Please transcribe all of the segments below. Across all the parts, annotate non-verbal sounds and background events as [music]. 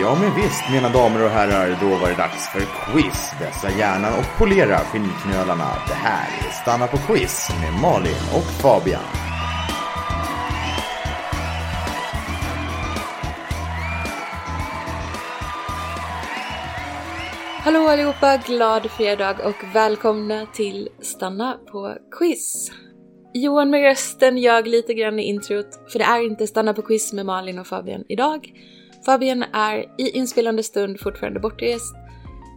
Ja men visst mina damer och herrar, då var det dags för quiz. Vässa hjärnan och polera finknölarna. Det här är Stanna på quiz med Malin och Fabian. Hallå allihopa, glad fredag och välkomna till Stanna på quiz. Johan med rösten, jag lite grann i introt, för det är inte Stanna på quiz med Malin och Fabian idag. Fabian är i inspelande stund fortfarande bortrest.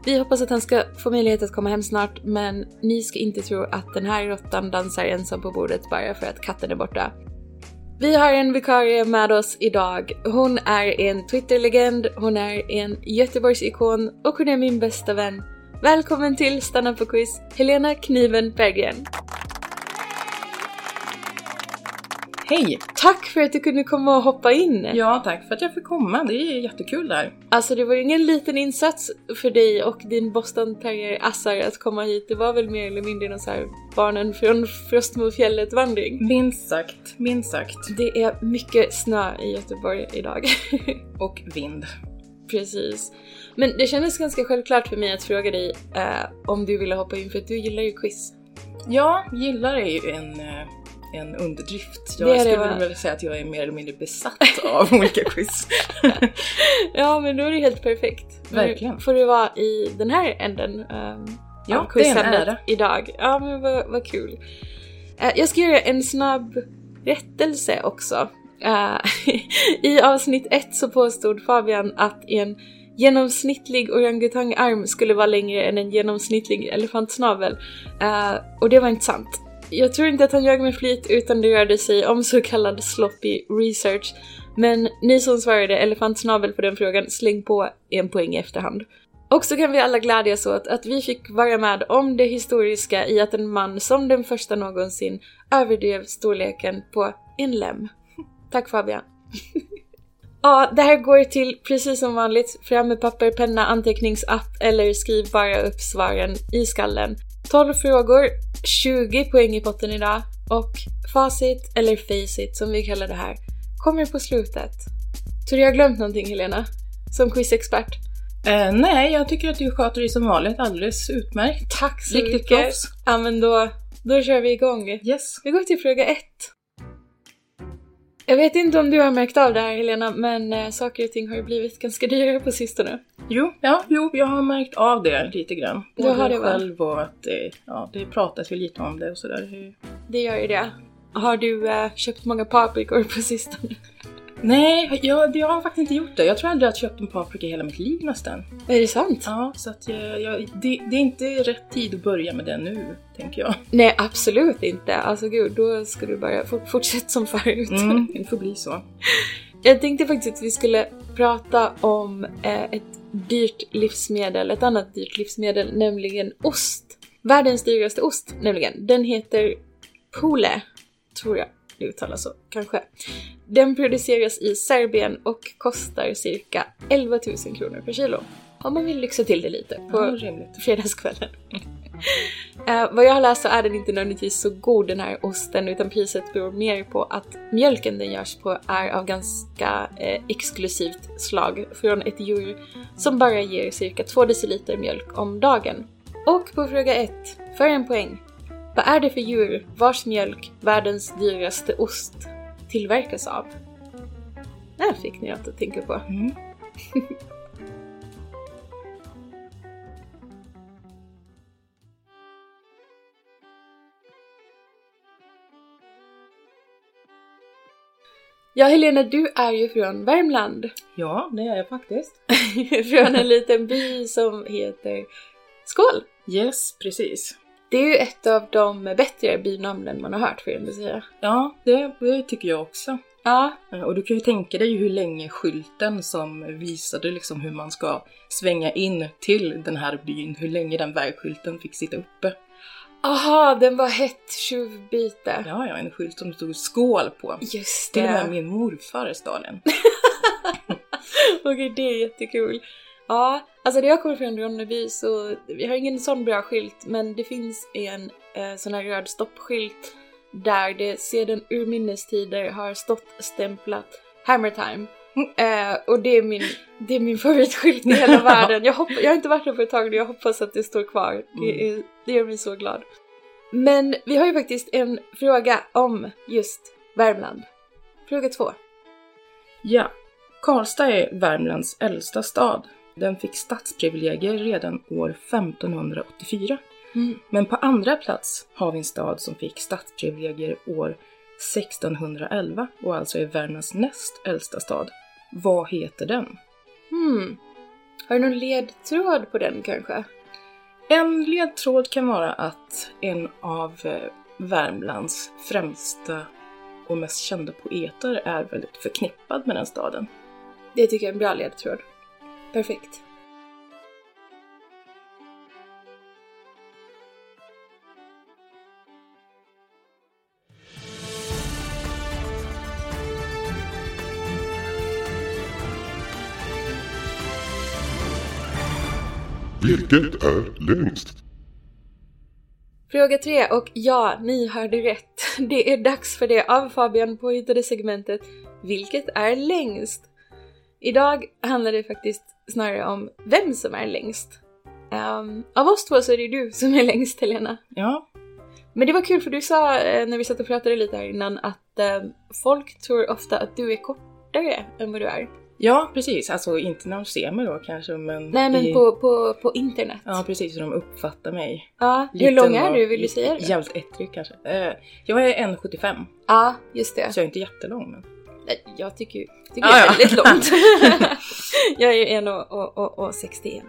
Vi hoppas att han ska få möjlighet att komma hem snart, men ni ska inte tro att den här råttan dansar ensam på bordet bara för att katten är borta. Vi har en vikarie med oss idag. Hon är en twitterlegend, hon är en göteborgsikon och hon är min bästa vän. Välkommen till Stanna på quiz, Helena Kniven Berggren. Hej! Tack för att du kunde komma och hoppa in! Ja, tack för att jag fick komma. Det är jättekul där. Alltså det var ju ingen liten insats för dig och din Boston Terrier Assar att komma hit. Det var väl mer eller mindre någon så här barnen från Frostmofjället vandring. Minst sagt, minst sagt. Det är mycket snö i Göteborg idag. [laughs] Och vind. Precis. Men det kändes ganska självklart för mig att fråga dig eh, om du ville hoppa in för att du gillar ju quiz. Ja, gillar är ju en, eh, en underdrift. Det Jag det, skulle va? väl säga att jag är mer eller mindre besatt av [laughs] olika quiz. [laughs] Ja men då är det helt perfekt. Nu Verkligen. får du vara i den här änden um, Ja, av det quizämnet idag. Ja men vad, vad kul. Eh, jag ska göra en snabb rättelse också. Eh, [laughs] I avsnitt ett så påstod Fabian att en genomsnittlig orangutangarm skulle vara längre än en genomsnittlig elefantsnavel. Eh, och det var inte sant. Jag tror inte att han ljög med flit utan det rörde sig om så kallad sloppy research. Men ni som svarade elefantsnabel på den frågan, släng på en poäng i efterhand. Och så kan vi alla glädjas åt att vi fick vara med om det historiska i att en man som den första någonsin överdrev storleken på en lem. [laughs] Tack Fabian. [laughs] Ja, det här går till precis som vanligt. Fram med papper, penna, anteckningsapp eller skriv bara upp svaren i skallen. 12 frågor, 20 poäng i potten idag och facit, eller facit som vi kallar det här, kommer på slutet. Tror du jag har glömt någonting Helena? Som quizexpert? Eh, nej, jag tycker att du sköter dig som vanligt alldeles utmärkt. Tack så Riktigt mycket! proffs. Ja men då, då kör vi igång. Yes. Vi går till fråga ett. Jag vet inte om du har märkt av det här Helena, men eh, saker och ting har ju blivit ganska dyrare på sistone. Jo, ja, jo, jag har märkt av det lite grann. Du har Både det, själv och att det, ja, det pratas ju lite om det och sådär. Det gör ju det. Har du eh, köpt många paprikor på sistone? Nej, jag, jag har faktiskt inte gjort det. Jag tror aldrig jag har köpt en paprika i hela mitt liv nästan. Är det sant? Ja, så att jag, jag, det, det är inte rätt tid att börja med det nu, tänker jag. Nej, absolut inte. Alltså gud, då ska du bara fort- fortsätta som förut. Mm, [laughs] det får bli så. Jag tänkte faktiskt att vi skulle prata om eh, ett dyrt livsmedel, ett annat dyrt livsmedel, nämligen ost. Världens dyraste ost, nämligen. Den heter Pole, tror jag det uttalas så, kanske. Den produceras i Serbien och kostar cirka 11 000 kronor per kilo. Om man vill lyxa till det lite på Ja, fredagskvällen. [laughs] Eh, vad jag har läst så är den inte nödvändigtvis så god den här osten utan priset beror mer på att mjölken den görs på är av ganska eh, exklusivt slag från ett djur som bara ger cirka 2 deciliter mjölk om dagen. Och på fråga 1, för en poäng. Vad är det för djur vars mjölk världens dyraste ost tillverkas av? Där fick ni något att tänka på. Mm. [laughs] Ja, Helena, du är ju från Värmland. Ja, det är jag faktiskt. [laughs] från en liten by som heter Skål. Yes, precis. Det är ju ett av de bättre bynamnen man har hört, får jag ändå säga. Ja, det, det tycker jag också. Ja, Eh, Och du kan ju tänka dig hur länge skylten som visade liksom hur man ska svänga in till den här byn, hur länge den vägskylten fick sitta uppe. aha, den var hett tjuvbyte. Ja, ja, en skylt som stod skål på. Just Till och med det. min morfar stal den. [laughs] Okej, det är jättekul. Ja, alltså där jag kommer från Ronneby så vi har ingen sån bra skylt men det finns en eh, sån här röd stoppskylt där det sedan urminnes tider har stått stämplat Hammer Time. Eh, och det är min, det är min favoritskylt i hela [laughs] världen. Jag, hopp, jag har inte varit där på ett tag nu, jag hoppas att det står kvar. Det, är, det gör mig så glad. Men vi har ju faktiskt en fråga om just Värmland. Fråga två. Ja, Karlstad är Värmlands äldsta stad. Den fick stadsprivilegier redan år 1584. Mm. Men på andra plats har vi en stad som fick stadsprivilegier år 1611 och alltså är Värmlands näst äldsta stad. Vad heter den? Hmm. Har du någon ledtråd på den kanske? En ledtråd kan vara att en av eh, Värmlands främsta och mest kända poeter är väldigt förknippad med den staden. Det tycker jag är en bra ledtråd. Perfekt. Vilket är längst? Fråga tre och ja, ni hörde rätt. [laughs] Det är dags för det av Fabian påhittade segmentet Vilket är längst? Idag handlar det faktiskt snarare om vem som är längst. Ehm, av oss två så är det du som är längst Helena. Ja, Men det var kul för du sa eh, när vi satt och pratade lite här innan att eh, folk tror ofta att du är kortare än vad du är. ja precis. Alltså inte när de ser mig då kanske, men... Nej men i- på, på, på internet. Ja, precis. Hur de uppfattar mig. Ja, hur Liten lång är du? Vill du säga det? Jävligt ettrig kanske. Eh, jag är 1,75. Ja, just det. Så jag är inte jättelång. Men... Nej, Jag tycker, tycker Ah, det är ja. väldigt långt. [laughs] [laughs] jag är ju 1 och, och, och, och 61.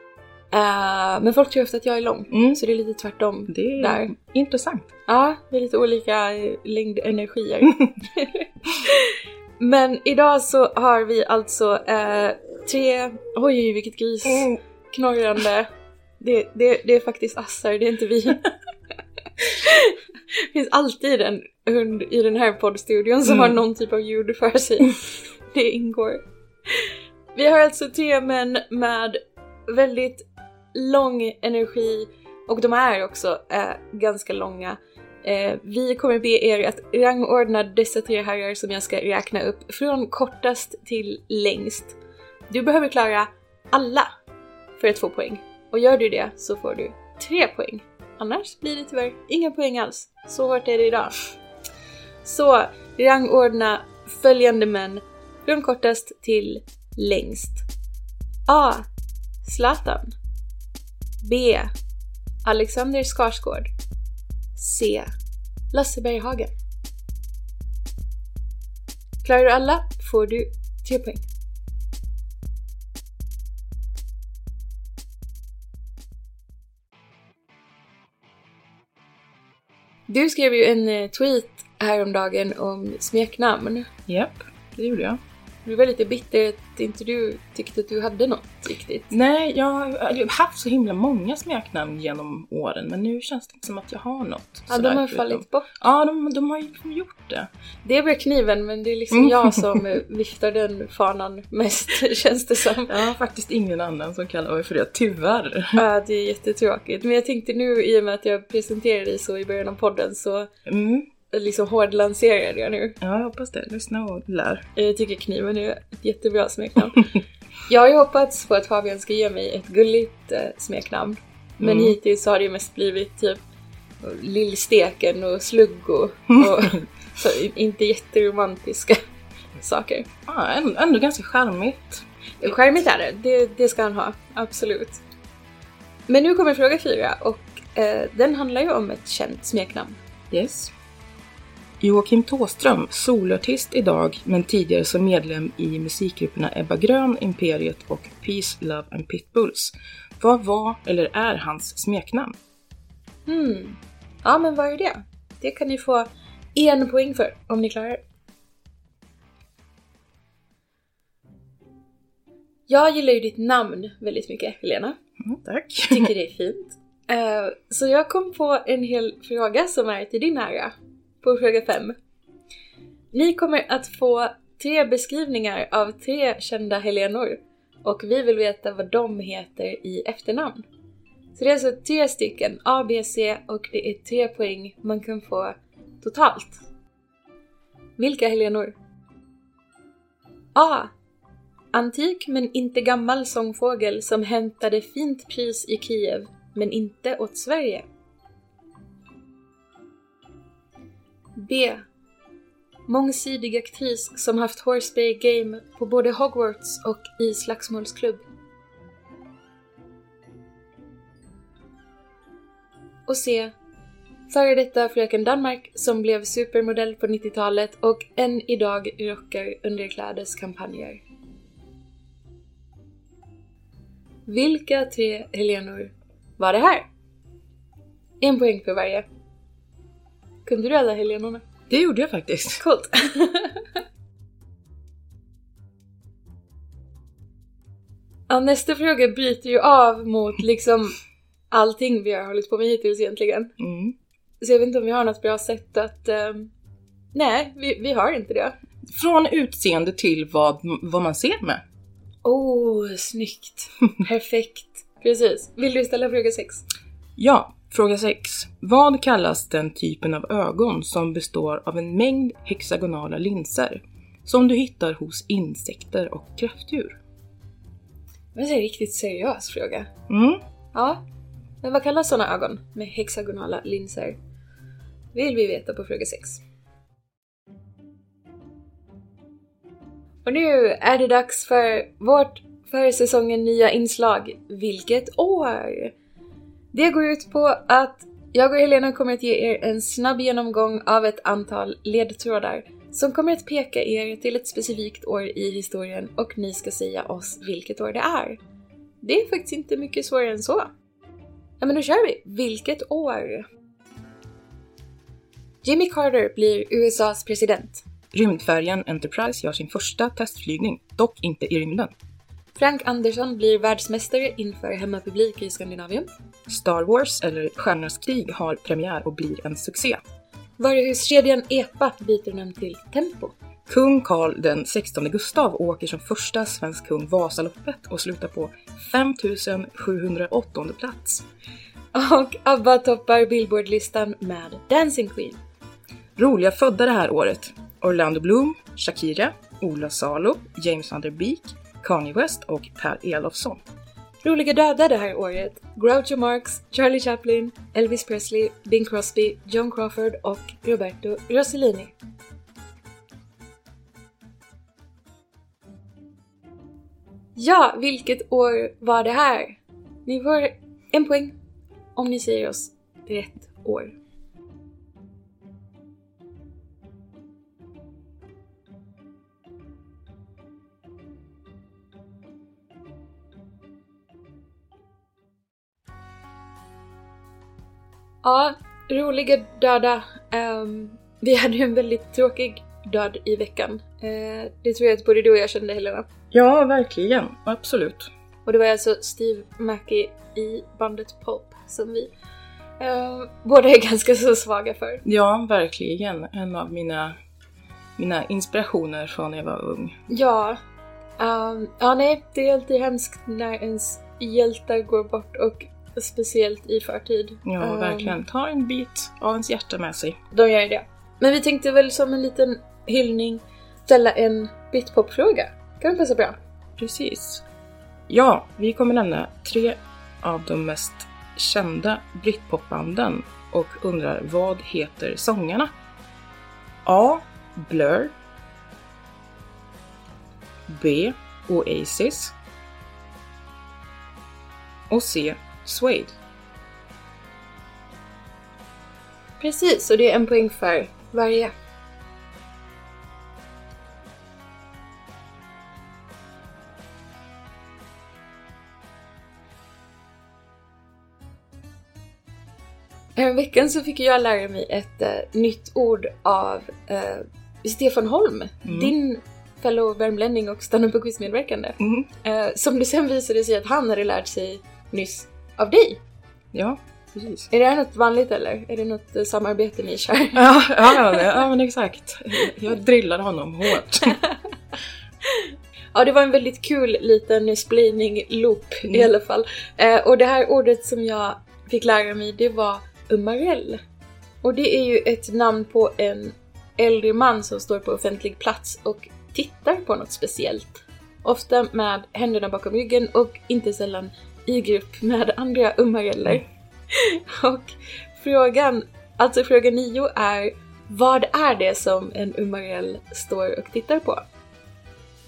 Eh, men folk tror ofta att jag är lång, Mm. så det är lite tvärtom. Det är Där. intressant. Ja, vi är lite olika eh, längdenergier. [laughs] men idag så har vi alltså eh, tre... Oj, vilket gris. Mm. Knorrande. Det, det, det är faktiskt Assar, det är inte vi. Det [laughs] finns alltid en hund i den här poddstudion som Mm. har någon typ av ljud för sig. [laughs] det ingår. Vi har alltså tre män med väldigt lång energi och de är också eh, ganska långa. Eh, vi kommer be er att rangordna dessa tre herrar som jag ska räkna upp från kortast till längst. Du behöver klara alla för att få poäng. Och gör du det så får du tre poäng. Annars blir det tyvärr inga poäng alls. Så hårt är det idag. Så rangordna följande män från kortast till längst. A. Zlatan. B. Alexander Skarsgård. C. Lasse Berghagen. Klarar du alla får du tre poäng. Du skrev ju en eh, tweet häromdagen om smeknamn. Japp, det gjorde jag. Du var lite bitter att inte du tyckte att du hade något riktigt. Nej, jag har haft så himla många smeknamn genom åren, men nu känns det inte som att jag har något. Ja, de har fallit bort. Ja, de, de har ju liksom gjort det. Det är kniven men det är liksom Mm. jag som viftar den fanan mest [laughs] känns det som. Jag har faktiskt ingen annan som kallar mig för det, tyvärr. Ja, det är jättetråkigt. Men jag tänkte nu i och med att jag presenterade dig så i början av podden så Mm. Liksom hårdlanserade jag nu. Ja, jag hoppas det. Lyssna och lär. Jag tycker kniven är ett jättebra smeknamn. [laughs] jag har ju hoppats på att Fabian ska ge mig ett gulligt eh, smeknamn. Men Mm. hittills har det mest blivit typ Lillsteken och Sluggo och [laughs] så inte jätteromantiska [laughs] saker. Ja, ändå, ganska charmigt. Skärmigt är det. det, det ska han ha, absolut. Men nu kommer fråga fyra och eh, den handlar ju om ett känt smeknamn. Yes. Joakim Tåström, solartist idag, men tidigare som medlem i musikgrupperna Ebba Grön, Imperiet och Peace, Love and Pitbulls. Vad var eller är hans smeknamn? Hmm. Ja, men vad är det? Det kan ni få en poäng för om ni klarar. Jag gillar ju ditt namn väldigt mycket, Helena. Mm, tack. Tycker det är fint. Eh, så jag kom på en hel fråga som är till din ära. På fråga 5. Ni kommer att få tre beskrivningar av tre kända Helenor. Och vi vill veta vad de heter i efternamn. Så det är alltså tre stycken A, B, C och det är tre poäng man kan få totalt. Vilka Helenor? A. antik men inte gammal sångfågel som hämtade fint pris i Kiev, men inte åt Sverige? B. Mångsidig aktris som haft Horsebay Game på både Hogwarts och i slagsmålsklubb. Och C. Före detta Fröken Danmark som blev supermodell på 90-talet och än idag rockar underklädeskampanjer. Vilka tre Helenor var det här? En poäng för varje. Kunde du alla Helenorna? Det gjorde jag faktiskt. Coolt! [laughs] ja, nästa fråga bryter ju av mot liksom allting vi har hållit på med hittills egentligen. Mm. Så jag vet inte om vi har något bra sätt att... ehm, nej, vi, vi har inte det. Från utseende till vad, vad man ser med. Oh, snyggt! Perfekt! Precis. Vill du ställa fråga sex? Ja, fråga 6. Vad kallas den typen av ögon som består av en mängd hexagonala linser som du hittar hos insekter och kräftdjur? Det är en riktigt seriös fråga. Mm. Ja, men vad kallas sådana ögon med hexagonala linser? Vill vi veta på fråga 6. Och nu är det dags för vårt för säsongen nya inslag Vilket år? Det går ut på att jag och Helena kommer att ge er en snabb genomgång av ett antal ledtrådar som kommer att peka er till ett specifikt år i historien och ni ska säga oss vilket år det är. Det är faktiskt inte mycket svårare än så. Ja men då kör vi! Vilket år? Jimmy Carter blir USAs president. Rymdfärjan Enterprise gör sin första testflygning, dock inte i rymden. Frank Andersson blir världsmästare inför hemmapublik i Skandinavien. Star Wars, eller Stjärnornas krig, har premiär och blir en succé. Varuhuskedjan EPA byter namn till Tempo. Kung Carl den 16 Gustav åker som första svensk kung Vasaloppet och slutar på 5708 plats. Och ABBA toppar Billboardlistan med Dancing Queen. Roliga födda det här året. Orlando Bloom, Shakira, Ola Salo, James van der Beek, Kanye West och Per Elofsson. Roliga döda det här året. Groucho Marx, Charlie Chaplin, Elvis Presley, Bing Crosby, John Crawford och Roberto Rossellini. Ja, vilket år var det här? Ni får en poäng om ni säger oss rätt år. Ja, roliga döda. Ehm, vi hade ju en väldigt tråkig död i veckan. Eh, det tror jag att både du och jag kände Helena. Ja, verkligen. Absolut. Och det var alltså Steve Mackey i bandet Pulp som vi eh, båda är ganska så svaga för. Ja, verkligen. En av mina, mina inspirationer från när jag var ung. Ja, ehm, ja nej, det är alltid hemskt när ens hjältar går bort och speciellt i förtid. Ja, Ehm, verkligen. Ta en bit av ens hjärta med sig. De gör ju det. Men vi tänkte väl som en liten hyllning ställa en bitpop-fråga. Kan det passa bra? Precis. Ja, vi kommer nämna tre av de mest kända britpopbanden och undrar vad heter sångarna? A. Blur B. Oasis och C. Suede. Precis, och det är en poäng för varje. Häromveckan så fick jag lära mig ett eh, nytt ord av eh, Stefan Holm, Mm. din fellow värmlänning och stand-up quizmedverkande. Mhm. Eh, som det sen visade sig att han hade lärt sig nyss av dig. Ja, precis. Är det här något vanligt eller? Är det något eh, samarbete ni kör? [laughs] Ja, ja, ja, ja men exakt. Jag drillade honom hårt. Ja, det var en väldigt kul liten splaining loop i Mm. alla fall. Eh, och det här ordet som jag fick lära mig, det var umarell. Och det är ju ett namn på en äldre man som står på offentlig plats och tittar på något speciellt. ofta med händerna bakom ryggen och inte sällan i grupp med andra ummareller. Och frågan, alltså fråga nio är vad är det som en ummarell står och tittar på?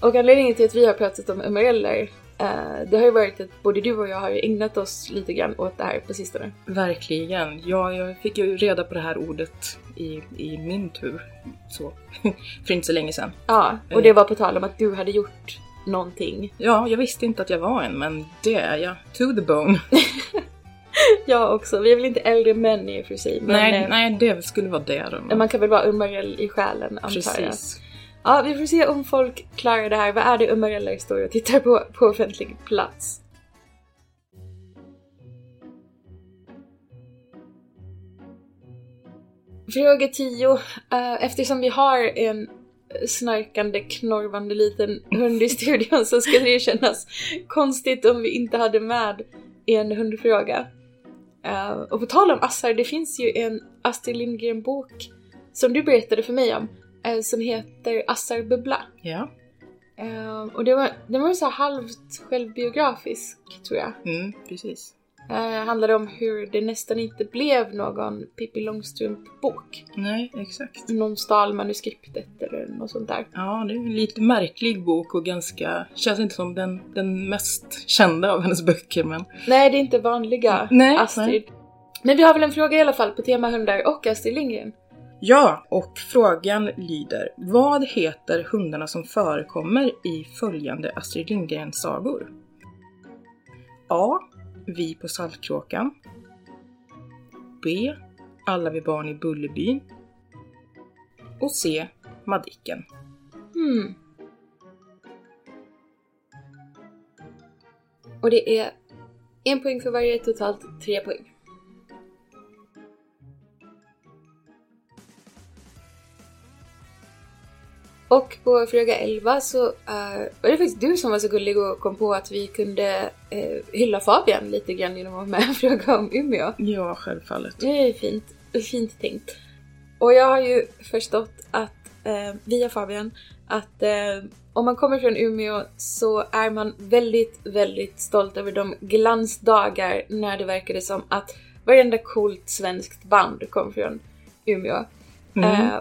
Och anledningen till att vi har pratat om ummareller eh, det har ju varit att både du och jag har ägnat oss lite grann åt det här på sistone. Verkligen. Ja, jag fick ju reda på det här ordet i, i min tur. Så. [laughs] För inte så länge sedan. Ja, och det var på tal om att du hade gjort någonting. [laughs] Ja, jag visste inte att jag var en, men det är jag. To the bone. [laughs] Jag också, vi är väl inte äldre män i och för sig. Men nej, eh, nej, det skulle vara det då. man kan väl vara ummarell i själen antar jag. Precis. Ja, vi får se om folk klarar det här. Vad är det ummareller står och tittar på på offentlig plats? Fråga 10. Eh, eftersom vi har en snarkande, knorvande liten hund i studion så skulle det kännas konstigt om vi inte hade med en hundfråga. Eh, och på tal om Assar, det finns ju en Astrid Lindgren-bok som du berättade för mig om eh, som heter Assar Bubbla. Ja. Eh, och det var, den var så halvt självbiografisk, tror jag. Mm, precis. Uh, handlade om hur det nästan inte blev någon Pippi Långstrump-bok. Nej, exakt. Någon stal manuskriptet eller något sånt där. Ja, det är en lite märklig bok och ganska, känns inte som den, den mest kända av hennes böcker men... Nej, det är inte vanliga Nej, Astrid. Men vi har väl en fråga i alla fall på tema hundar och Astrid Lindgren. Ja, och frågan lyder Vad heter hundarna som förekommer i följande Astrid Lindgren-sagor? A. Vi på Saltkråkan. B. Alla vi barn i Bullerbyn. Och C. Madicken. Hmm. Och det är en poäng för varje, totalt tre poäng. Och på fråga 11 så eh, var det faktiskt du som var så gullig och kom på att vi kunde uh, hylla Fabian lite grann genom att vara med och [laughs] fråga om Umeå. Ja, självfallet. Det är fint. Fint tänkt. Och jag har ju förstått att, eh, via Fabian, att eh, om man kommer från Umeå så är man väldigt, väldigt stolt över de glansdagar när det verkade som att varenda coolt svenskt band kom från Umeå. Mm. Eh,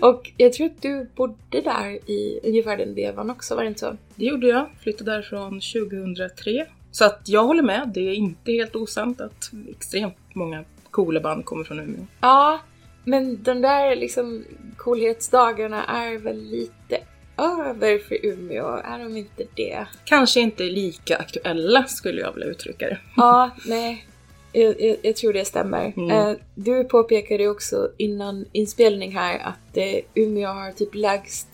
[laughs] och jag tror att du bodde där i ungefär den vevan också, var det inte så? Det gjorde jag. Flyttade därifrån 2003. Så att jag håller med. Det är inte helt osant att extremt många coola band kommer från Umeå. Ja, men de där liksom coolhetsdagarna är väl lite över för Umeå, är de inte det? Kanske inte lika aktuella skulle jag vilja uttrycka det. Ja, [laughs] nej. Jag, jag, jag tror det stämmer. Mm. Eh, du påpekade också innan inspelning här att eh, Umeå har typ lägst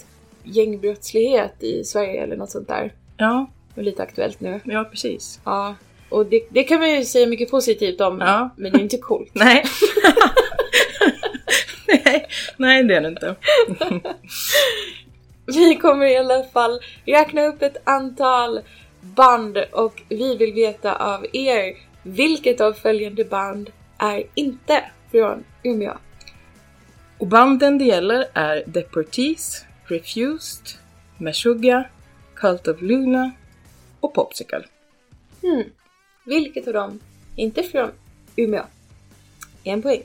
gängbrottslighet i Sverige eller något sånt där. Ja, är lite aktuellt nu. ja precis. Ja, och det, det kan man ju säga mycket positivt om, Ja. men det är inte coolt. [laughs] Nej. [laughs] nej, nej det är det inte. [laughs] Vi kommer i alla fall räkna upp ett antal band och vi vill veta av er vilket av följande band är inte från Umeå. Och banden det gäller är Deportees, Refused, Meshuggah, Cult of Luna och Popsicle. Hmm. Vilket av dem är inte från Umeå? En poäng.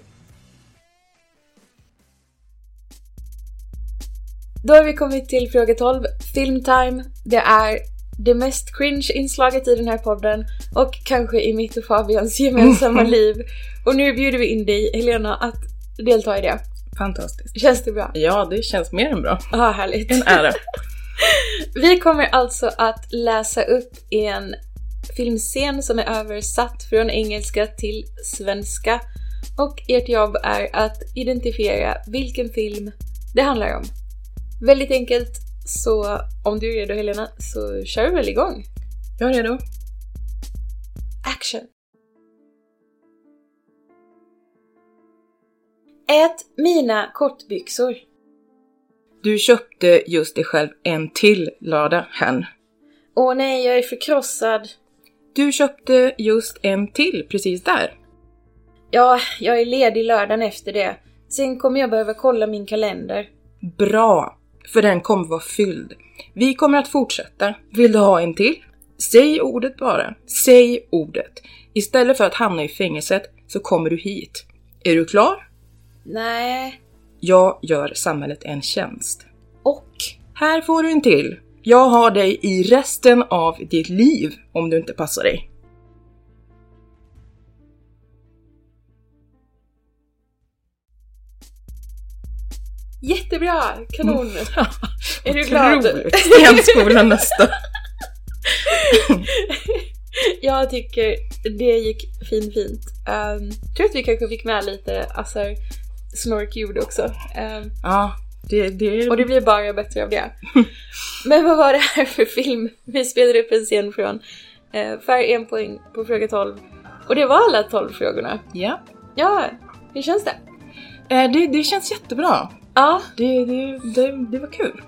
Då har vi kommit till fråga 12. Filmtime. Det är det mest cringe inslaget i den här podden och kanske i mitt och Fabians gemensamma [laughs] liv. Och nu bjuder vi in dig, Helena, att delta i det. Fantastiskt. Känns det bra? Ja, det känns mer än bra. Ja, härligt. En ära. [laughs] Vi kommer alltså att läsa upp en filmscen som är översatt från engelska till svenska. Och ert jobb är att identifiera vilken film det handlar om. Väldigt enkelt, så om du är redo Helena så kör vi väl igång. Jag är redo. Action! Ät mina kortbyxor. Du köpte just dig själv en till lördag, hen. Åh nej, jag är förkrossad. Du köpte just en till precis där. Ja, jag är ledig lördagen efter det. Sen kommer jag behöva kolla min kalender. Bra! För den kommer vara fylld. Vi kommer att fortsätta. Vill du ha en till? Säg ordet bara. Säg ordet. Istället för att hamna i fängelset så kommer du hit. Är du klar? Nej. Jag gör samhället en tjänst. Och? Här får du en till. Jag har dig i resten av ditt liv om du inte passar dig. Jättebra! Kanon! [laughs] Är du glad? Stenskolan nästa. [laughs] Jag tycker det gick fin fint. Um, tror att vi kanske fick med lite Assar snorkljud också. Um, Ja, det, det... och det blir bara bättre av det. [laughs] Men vad var det här för film? Vi spelade upp en scen från uh, Färg en poäng på fråga 12. Och det var alla 12 frågorna. Ja. Ja, hur känns det? Eh, det, det känns jättebra. Ja, Det, det, det, det var kul.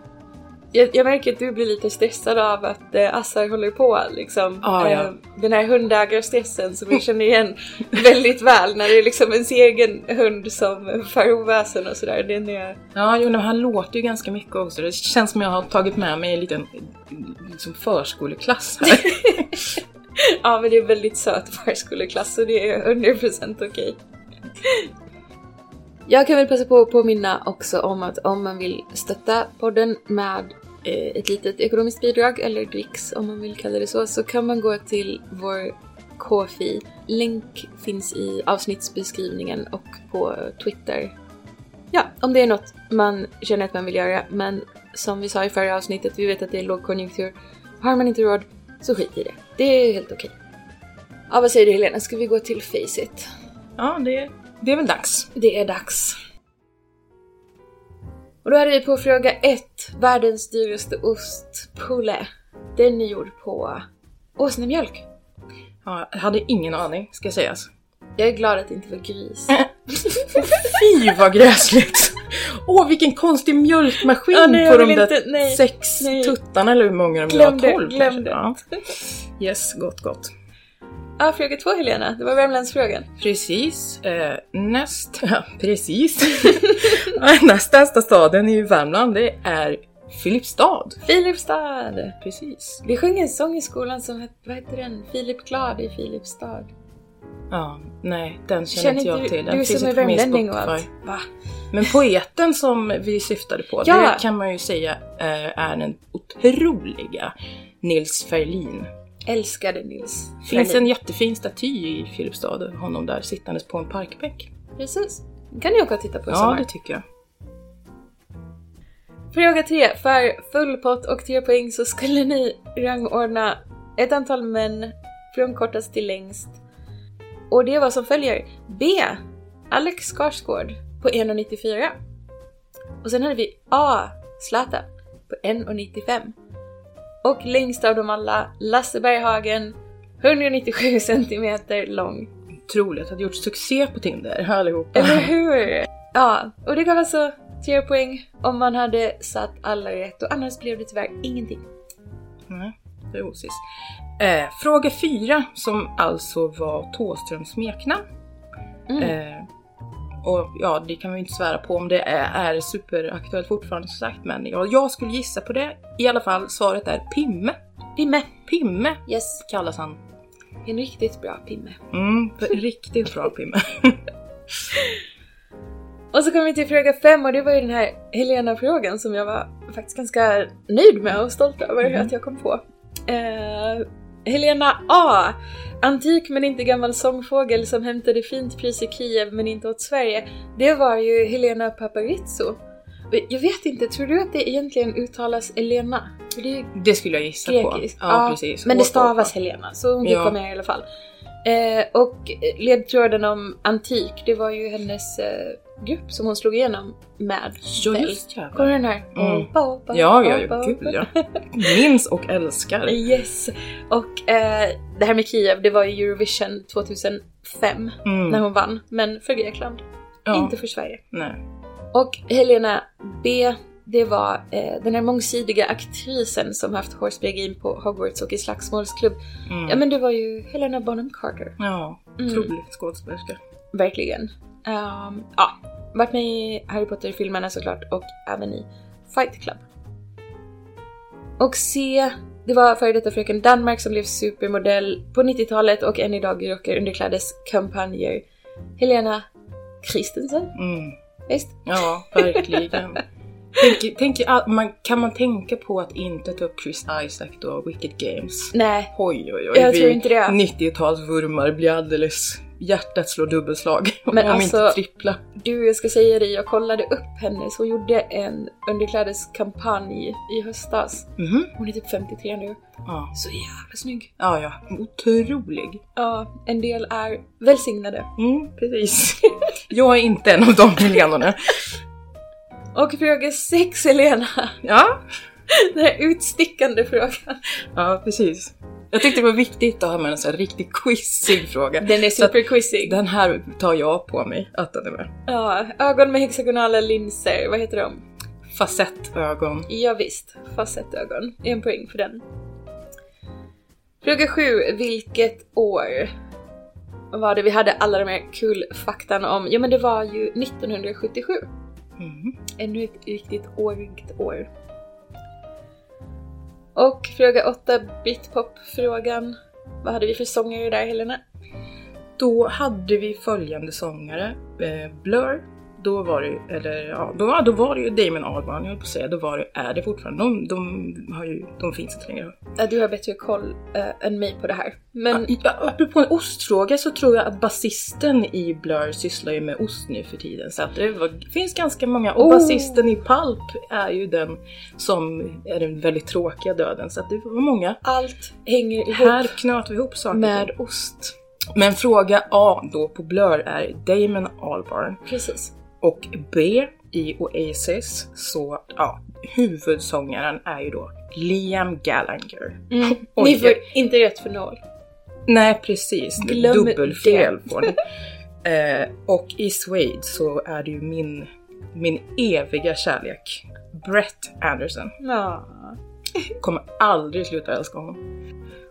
jag, jag märker att du blir lite stressad av att eh, Assar håller på liksom. Ja, ja. Eh, den här hundägarstressen som vi känner igen [laughs] väldigt väl när det är liksom ens egen hund som far oväsen och sådär. Den är... Ja, jo, han låter ju ganska mycket också. Det känns som jag har tagit med mig en liten liksom förskoleklass här. [laughs] Ja men det är väldigt söt förskoleklass så det är 100% okej. Jag kan väl passa på att påminna också om att om man vill stötta podden med eh, ett litet ekonomiskt bidrag eller dricks om man vill kalla det så, så kan man gå till vår Kofi. Länk finns i avsnittsbeskrivningen och på Twitter. Ja, om det är något man känner att man vill göra, men som vi sa i förra avsnittet, vi vet att det är lågkonjunktur. Har man inte råd, så skit i det. Det är helt okej. Ja, vad säger du Helena? Ska vi gå till Faceit? Ja, det, det är väl dags. Det är dags. Och då hade vi på fråga ett världens dyraste ost, Poulet. Den är gjord på åsnemjölk. Ja, jag hade ingen aning, ska sägas. Jag är glad att det inte var gris. [laughs] Fy vad gräsligt! Åh, vilken konstig mjölkmaskin Ja, nej, på de där inte- nej, sex nej. tuttarna eller hur många de Glöm var? det, 12 glöm kanske? Ja. Yes, gott gott. Ja, fråga två Helena. Det var Värmlandsfrågan. Precis. Eh, näst, [laughs] ja, precis. [laughs] Nästa äldsta staden i Värmland det är Filipstad. Filipstad! Precis. Vi sjöng en sång i skolan som hette, vad heter den? Filip Glad i Filipstad. Ja, nej, den känner, inte jag du, till. Den du finns som är inte min värmlänning och allt? Va? Men poeten som vi syftade på, Ja. det kan man ju säga eh, är den otroliga Nils Ferlin. Älskade Nils. finns Ferlin. en jättefin staty i Filipstad, honom där sittandes på en parkbänk. Precis. Kan ni åka och titta på i Ja, sommar. det tycker jag. Fråga 3. För full pott och 3 poäng så skulle ni rangordna ett antal män från kortast till längst. Och det var som följer. B. Alex Skarsgård på 1,94. Och sen hade vi A. Zlatan på 1,95. Och längst av dem alla, Lasse Berghagen, 197 centimeter lång. Otroligt, hade gjort succé på Tinder allihopa. Eller hur? Ja, och det gav alltså 3 poäng om man hade satt alla rätt och annars blev det tyvärr ingenting. Nej, det är osis. Eh, fråga fyra, som alltså var Thåströms smeknamn. Mm. Eh, och ja, det kan ju inte svära på om det är, är superaktuellt fortfarande som sagt, men ja, jag skulle gissa på det. I alla fall, svaret är Pimme. Pimme. Pimme Yes, kallas han. en riktigt bra Pimme. Mm, riktigt bra Pimme. [laughs] Och så kommer vi till fråga fem och det var ju den här Helena-frågan som jag var faktiskt ganska nöjd med och stolt över Mhm. att jag kom på. Eh, Helena A. Antik men inte gammal sångfågel som hämtade fint pris i Kiev men inte åt Sverige. Det var ju Helena Paparizou. Jag vet inte, tror du att det egentligen uttalas Elena? Det Det skulle jag gissa grekiskt. på. Ja, precis. Men det stavas. Helena, så hon Ja. kom med i alla fall. Eh, och ledtråden om antik, det var ju hennes eh, grupp som hon slog igenom med. Ja, just Kommer jävlar. du den här? Mm. Opa, opa, Ja, ja, ja, gud ja. [laughs] Minns och älskar. Yes! Och eh, det här med Kiev, det var ju Eurovision 2005 Mm. när hon vann. Men för Grekland, Ja, inte för Sverige. nej. Och Helena B, det var eh, den här mångsidiga aktrisen som haft Horseback Game på Hogwarts och i slagsmålsklubb. Mm. Ja men det var ju Helena Bonham Carter. Ja, Mm. otrolig skådespelerska. Verkligen. Um, ja, varit med i Harry Potter-filmerna såklart och även i Fight Club. Och C, det var före detta fröken Danmark som blev supermodell på 90-talet och än idag rockar underklädeskampanjer. Helena Christensen, Mm. visst? Ja, verkligen. [laughs] tänk, tänk, man, kan man tänka på att inte ta upp Chris Isaac då, Wicked Games? Nej, Oj, oj, oj. Jag vi tror inte det. 90-talsvurmar blir alldeles... Hjärtat slår dubbelslag. [laughs] Men om alltså- inte trippla. du jag ska säga det, jag kollade upp henne så hon gjorde en underklädeskampanj i höstas. Mhm. Hon är typ 53 nu. Ja. Så jävla snygg. ja, ja. Otrolig. Ja, en del är välsignade. Mm, precis. [laughs] Jag är inte en av de [laughs] Helenorna. Och fråga 6 Helena. Ja, Den här utstickande frågan. ja, precis. Jag tyckte det var viktigt att ha med en sån här riktigt quizig fråga. Den är superquizig. Den här tar jag på mig att den är med. Ja, ögon med hexagonala linser, vad heter de? Facettögon. Ja, visst, facettögon. En poäng för den. Fråga 7. Vilket år var det vi hade alla de här kul faktan om? Ja, men det var ju 1977. Mm. Ännu ett riktigt årigt år. Och fråga 8. Britpop-frågan. Vad hade vi för sångare där, Helena? Då hade vi följande sångare. Eh, Blur. Då var det eller ja, då, då var det ju Damon Albarn, jag höll på att säga. Då var det, är det fortfarande. De, de, har ju, de finns inte längre. Du har bättre koll äh, än mig på det här. Men Ja, apropå en ostfråga så tror jag att basisten i Blur sysslar ju med ost nu för tiden. Så att det var, finns ganska många. Och Oh. basisten i Pulp är ju den som är den väldigt tråkiga döden. Så att det var många. allt hänger ihop Här knöt vi ihop saker. med ost. Men fråga A då på Blur är Damon Albarn. Precis. Och B i Oasis så, ja, huvudsångaren är ju då Liam Gallagher. Mm. [laughs] Ni får inte rätt för noll. Nej precis, Glöm dubbelfel får ni. [laughs] Eh, och i Suede så är det ju min, min eviga kärlek. Brett Anderson. Ja. Kommer aldrig sluta älska honom.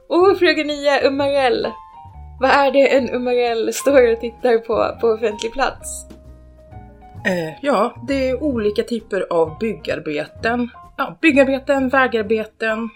Och fråga 9, Umarell. Vad är det en Umarell står och tittar på på offentlig plats? Eh, ja, det är olika typer av byggarbeten. Ja, byggarbeten, vägarbeten,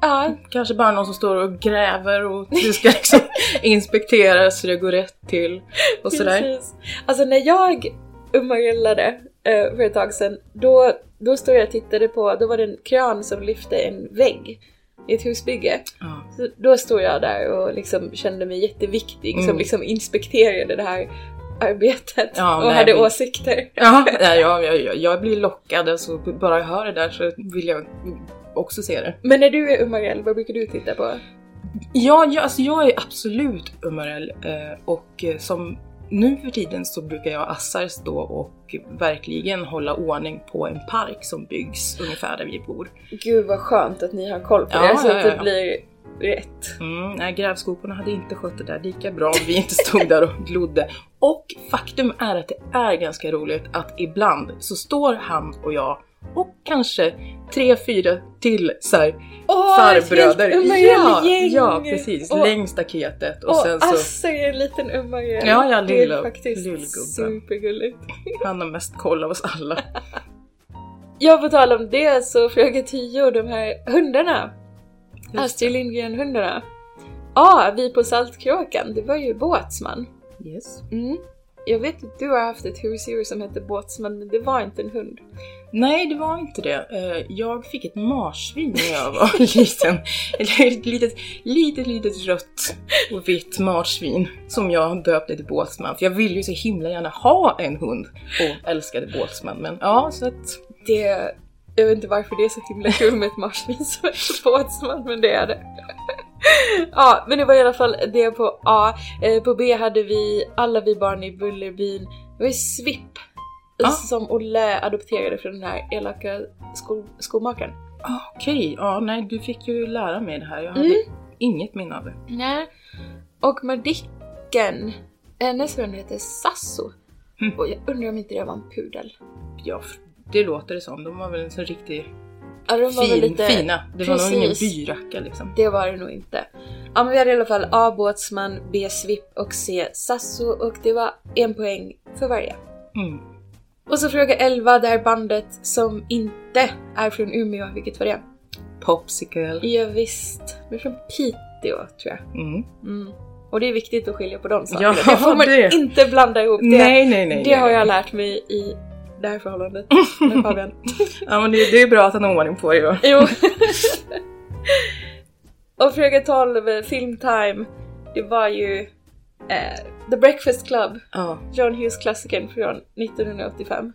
Ja, kanske bara någon som står och gräver och du ska liksom [laughs] inspektera så det går rätt till och sådär. precis. Alltså när jag umarellade eh, för ett tag sedan, då, då stod jag och tittade på, då var det en kran som lyfte en vägg i ett husbygge. Ja. Så då stod jag där och liksom kände mig jätteviktig som Mm. liksom inspekterade det här arbetet Ja, och hade vi- åsikter. [laughs] Ja, [laughs] nej, jag, jag, jag, blir lockad, alltså bara jag hör det där så vill jag också se det. Men när du är Umarell, vad brukar du titta på? Ja, jag, alltså jag är absolut Umarell eh, och eh, som nu för tiden så brukar jag assar stå och verkligen hålla ordning på en park som byggs ungefär där vi bor. Gud vad skönt att ni har koll på Ja, det så ja, att ja, det ja. blir rätt. Mm, nej, grävskoporna hade inte skött det där lika bra om vi inte stod där och glodde. Och faktum är att det är ganska roligt att ibland så står han och jag och kanske tre, fyra till så här Åh, farbröder. Ja, ja, precis. Och, Längs staketet och och sen så Assar är en liten Umarell. Ja, ja, Det lilla- är faktiskt lillgubben. supergulligt. [laughs] han har mest koll av oss alla. Ja, på tal om det så fråga 10, de här hundarna. Astrid Lindgren-hundarna. Ja, vi på Saltkråkan, det var ju Båtsman. Yes. Mm. Jag vet att du har haft ett husdjur som hette Båtsman, men det var inte en hund. Nej, det var inte det. Eh, Jag fick ett marsvin när jag var [laughs] [laughs] liten. Ett litet, litet, litet rött och vitt marsvin som jag döpte till Båtsman. För jag ville ju så himla gärna ha en hund och älskade Båtsman. Men ja, så att... Det... Jag vet inte varför det är så himla kul med ett marsvin som heter Båtsman, men det är det. ja, men det var i alla fall det på A. Eh, På B hade vi alla vi barn i Bullerbyn. Det var ju Svipp Ja. som Olle adopterade från den här elaka sko skomakaren. ah, Okej, ja nej du fick ju lära mig det här. Jag hade Mm. inget minne av det. Nej. Och Madicken, hennes hund heter Sasso. Mm. Och jag undrar om inte det var en pudel. Ja, det låter det som. De var väl en sån riktig Ja, de var fin, lite... fina. Det var nog ingen Precis. byracka liksom. Det var det nog inte. Ja men vi hade i alla fall A. Båtsman, B. Svipp och C. Sasso och det var en poäng för varje. Mm. Och så fråga 11, det här bandet som inte är från Umeå, vilket var det? Popsicle. Ja, visst. De är från Piteå, tror jag. Mm. Mm. Och det är viktigt att skilja på de sakerna. Ja, det får [laughs] man det. inte blanda ihop. Det, Nej, nej, nej. det har jag lärt mig i det här förhållandet med Fabian. [laughs] Ja men det, det är bra att han har ordning på det då. Jo. [laughs] och fråga 12, Filmtime. Det var ju eh, The Breakfast Club, Ja. John Hughes-klassikern från 1985.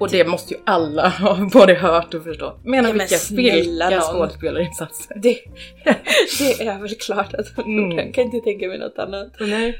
Och det måste ju alla [laughs] ha både hört och förstått. Menar Ja, men vilka, snälla vilka skådespelarinsatser. Det, det är väl klart att Mm. Jag kan inte tänka mig något annat. Nej.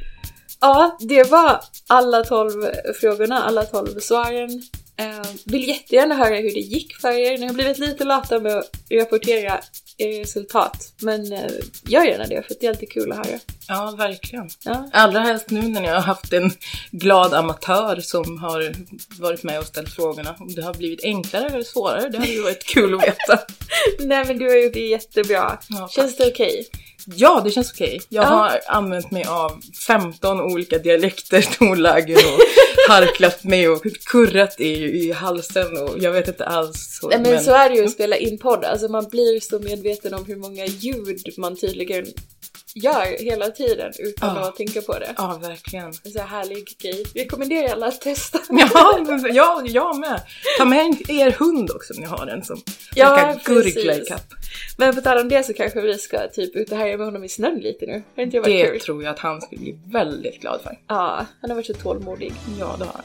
Ja, det var alla 12 frågorna, alla 12 svaren. Eh, vill jättegärna höra hur det gick för er. Ni har blivit lite lata med att rapportera er resultat. Men eh, gör gärna det för det är alltid kul att höra. Ja, verkligen. Ja. Allra helst nu när ni har haft en glad amatör som har varit med och ställt frågorna. Om det har blivit enklare eller svårare, det hade ju varit kul att veta. [laughs] Nej men du har gjort det jättebra. Ja. Känns det okej? Ja, det känns okej. Jag Ja. har använt mig av 15 olika dialekter, [laughs] tonlägen och [laughs] harklat mig och kurrat i, i halsen och jag vet inte alls. Så, Nej men så är det ju att spela in podd. Alltså man blir så medveten om hur många ljud man tydligen gör hela tiden utan Ja. att tänka på det. Ja, verkligen. En så här härlig grej. Rekommenderar alla att testa. Ja, ja, jag med. Ta med er hund också om ni har en som Ja, verkar gurgla ikapp. Men på tal om det så kanske vi ska typ ut och härja med honom i snön lite nu. Har inte det varit Det kul? tror jag att han skulle bli väldigt glad för. Ja, han har varit så tålmodig. Ja, det har han.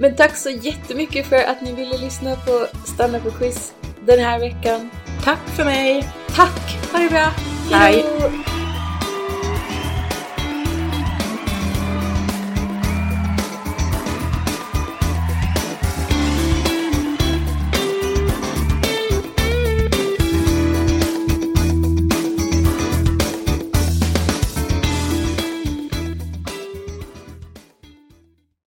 Men tack så jättemycket för att ni ville lyssna på Stanna på quiz den här veckan. Tack för mig! Tack! Ha det bra! Hej.